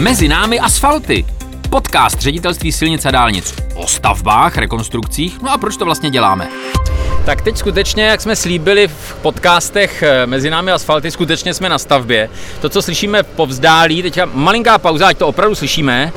Mezi námi asfalty. Podcast ředitelství silnic a dálnic o stavbách, rekonstrukcích. No a proč to vlastně děláme? Tak teď skutečně, jak jsme slíbili v podcastech eh, Mezi námi asfalty, skutečně jsme na stavbě. To, co slyšíme povzdálí, teďka malinká pauza, ať to opravdu slyšíme.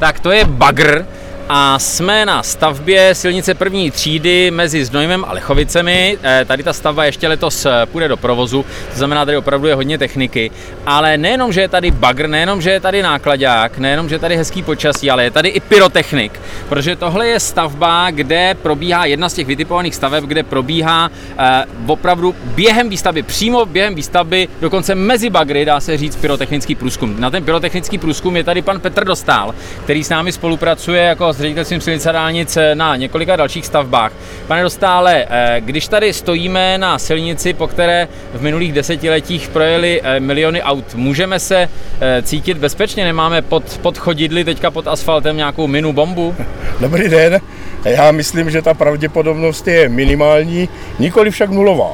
Tak to je bagr, a jsme na stavbě silnice první třídy mezi Znojmem a Lechovicemi. Eh, tady ta stavba ještě letos eh, půjde do provozu, to znamená, tady opravdu je hodně techniky. Ale nejenom, že je tady bagr, nejenom, že je tady nákladák, nejenom, že je tady hezký počasí, ale je tady i pyrotechnik, protože tohle je stavba, kde probíhá jedna z těch vytipovaných staveb, kde probíhá eh, opravdu během výstavby, přímo během výstavby, dokonce mezi bagry, dá se říct, pyrotechnický průzkum. Na ten pyrotechnický průzkum je tady pan Petr Dostál, který s námi spoluppracuje jako s ředitelstvím silnice dálnic na několika dalších stavbách. Pane Dostále, eh, když tady stojíme na silnici, po které v minulých desetiletích projeli eh, miliony aut, můžeme se eh, cítit bezpečně? Nemáme pod, pod chodidly teďka pod asfaltem nějakou minu bombu? Dobrý den. Já myslím, že ta pravděpodobnost je minimální, nikoli však nulová.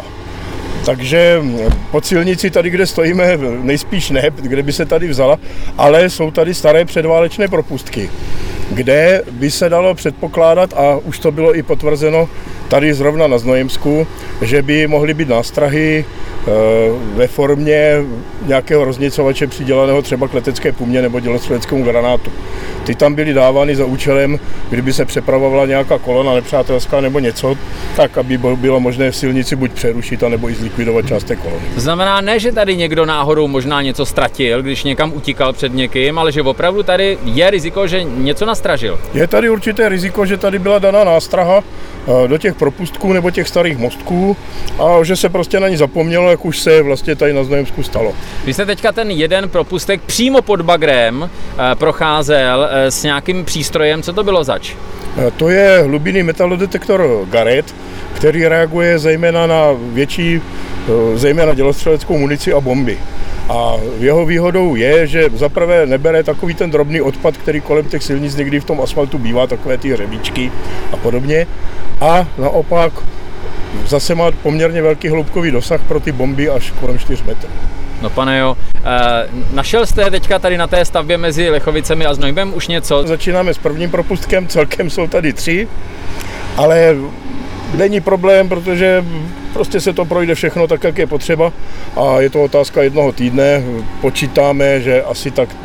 Takže pod silnici tady, kde stojíme, nejspíš ne, kde by se tady vzala, ale jsou tady staré předválečné propustky kde by se dalo předpokládat, a už to bylo i potvrzeno tady zrovna na Znojemsku, že by mohly být nástrahy eh, ve formě nějakého roznicovače přidělaného třeba k letecké pumě nebo dělostřeleckému granátu. Ty tam byly dávány za účelem, kdyby se přepravovala nějaká kolona nepřátelská nebo něco, tak aby bylo možné v silnici buď přerušit, nebo i zlikvidovat část té kolony. To znamená ne, že tady někdo náhodou možná něco ztratil, když někam utíkal před někým, ale že opravdu tady je riziko, že něco nastražil. Je tady určité riziko, že tady byla daná nástraha eh, do těch propustků nebo těch starých mostků a že se prostě na ní zapomnělo, jak už se vlastně tady na Znojemsku stalo. Vy jste teďka ten jeden propustek přímo pod bagrem eh, procházel eh, s nějakým přístrojem, co to bylo zač? Eh, to je hlubinný metalodetektor Garrett, který reaguje zejména na větší, zejména dělostřeleckou munici a bomby. A jeho výhodou je, že zaprvé nebere takový ten drobný odpad, který kolem těch silnic někdy v tom asfaltu bývá, takové ty hřebíčky a podobně. A naopak zase má poměrně velký hloubkový dosah pro ty bomby až kolem 4 metrů. No pane jo, e, našel jste teďka tady na té stavbě mezi Lechovicemi a Znojbem už něco? Začínáme s prvním propustkem, celkem jsou tady tři, ale není problém, protože prostě se to projde všechno tak, jak je potřeba a je to otázka jednoho týdne. Počítáme, že asi tak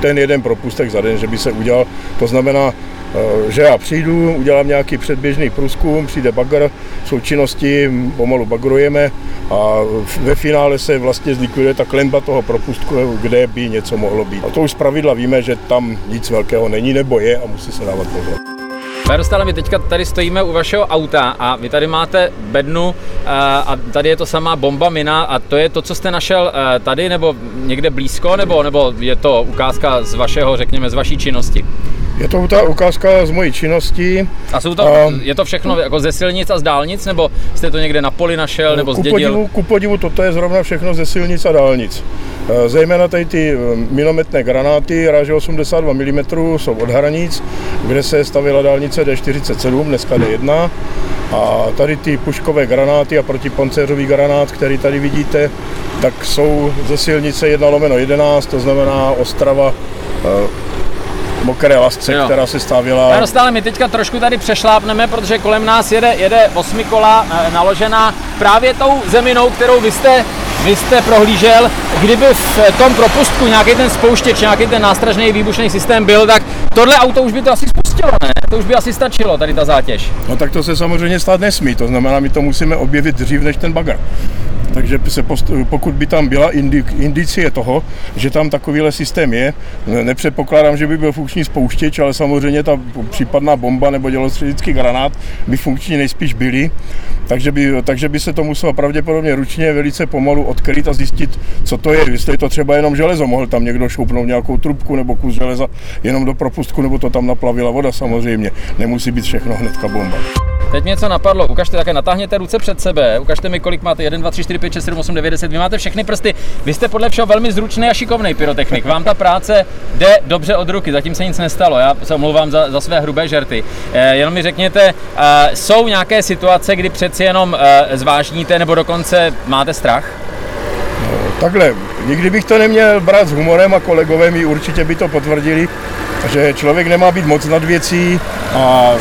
ten jeden propustek za den, že by se udělal. To znamená, Eh, že já přijdu, udělám nějaký předběžný průzkum, přijde bagr, součinnosti pomalu bagrujeme a ve finále se vlastně zlikviduje ta klemba toho propustku, kde by něco mohlo být. A to už z pravidla víme, že tam nic velkého není nebo je a musí se dávat pozor. Pane Dostale, my teďka tady stojíme u vašeho auta a vy tady máte bednu eh, a tady je to samá bomba mina a to je to, co jste našel eh, tady nebo někde blízko, nebo, nebo je to ukázka z vašeho, řekněme, z vaší činnosti? Je to ta ukázka z mojí činnosti. A jsou to, a, je to všechno jako ze silnic a z dálnic, nebo jste to někde na poli našel, nebo zdědil? Ku podivu, ku podivu toto je zrovna všechno ze silnic a dálnic. E, zejména tady ty e, minometné granáty ráže 82 mm jsou od hranic, kde se stavila dálnice D47, dneska D1. A tady ty puškové granáty a protipancéřový granát, který tady vidíte, tak jsou ze silnice 1 lomeno 11, to znamená Ostrava e, mokré lasce, jo. která se stavila. Ano, stále my teďka trošku tady přešlápneme, protože kolem nás jede, jede osmikola naložená právě tou zeminou, kterou vy jste, vy jste prohlížel. Kdyby v tom propustku nějaký ten spouštěč, nějaký ten nástražný výbušný systém byl, tak tohle auto už by to asi spustilo, ne? To už by asi stačilo, tady ta zátěž. No tak to se samozřejmě stát nesmí, to znamená, my to musíme objevit dřív než ten bagr. Takže se post, pokud by tam byla indi, indicie toho, že tam takovýhle systém je, nepředpokládám, že by byl funkční spouštěč, ale samozřejmě ta případná bomba nebo dělostředický granát by funkční nejspíš byly, takže by, takže by se to muselo pravděpodobně ručně velice pomalu odkryt a zjistit, co to je. Jestli je to třeba jenom železo, mohl tam někdo šoupnout nějakou trubku nebo kus železa jenom do propustku, nebo to tam naplavila voda samozřejmě. Nemusí být všechno hnedka bomba. Teď něco napadlo, ukažte také, natáhněte ruce před sebe, ukažte mi, kolik máte, 1, 2, 3, 4, 5, 6, 7, 8, 9, 10, vy máte všechny prsty, vy jste podle všeho velmi zručný a šikovný pyrotechnik, vám ta práce jde dobře od ruky, zatím se nic nestalo, já se omlouvám za, za své hrubé žerty. Eh, jenom mi řekněte, eh, jsou nějaké situace, kdy přeci jenom eh, zvážníte nebo dokonce máte strach? Takhle, nikdy bych to neměl brát s humorem a kolegové mi určitě by to potvrdili, že člověk nemá být moc nad věcí a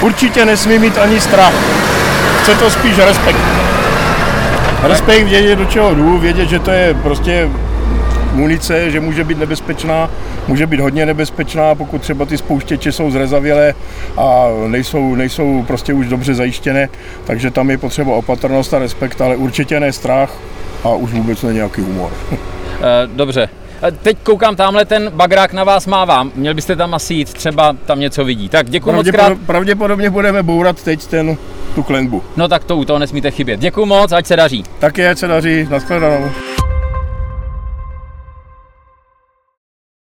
určitě nesmí mít ani strach. Chce to spíš respekt. Respekt vědět, do čeho jdu, vědět, že to je prostě munice, že může být nebezpečná, může být hodně nebezpečná, pokud třeba ty spouštěče jsou zrezavělé a nejsou, nejsou prostě už dobře zajištěné, takže tam je potřeba opatrnost a respekt, ale určitě ne strach a už vůbec ne nějaký humor. Eh, dobře. Teď koukám, tamhle ten bagrák na vás mává. Měl byste tam asi jít, třeba tam něco vidí. Tak děkuji moc krát. Pravděpodobně budeme bourat teď ten, tu klenbu. No tak to u toho nesmíte chybět. Děkuji moc, ať se daří. Taky ať se daří, nashledanou.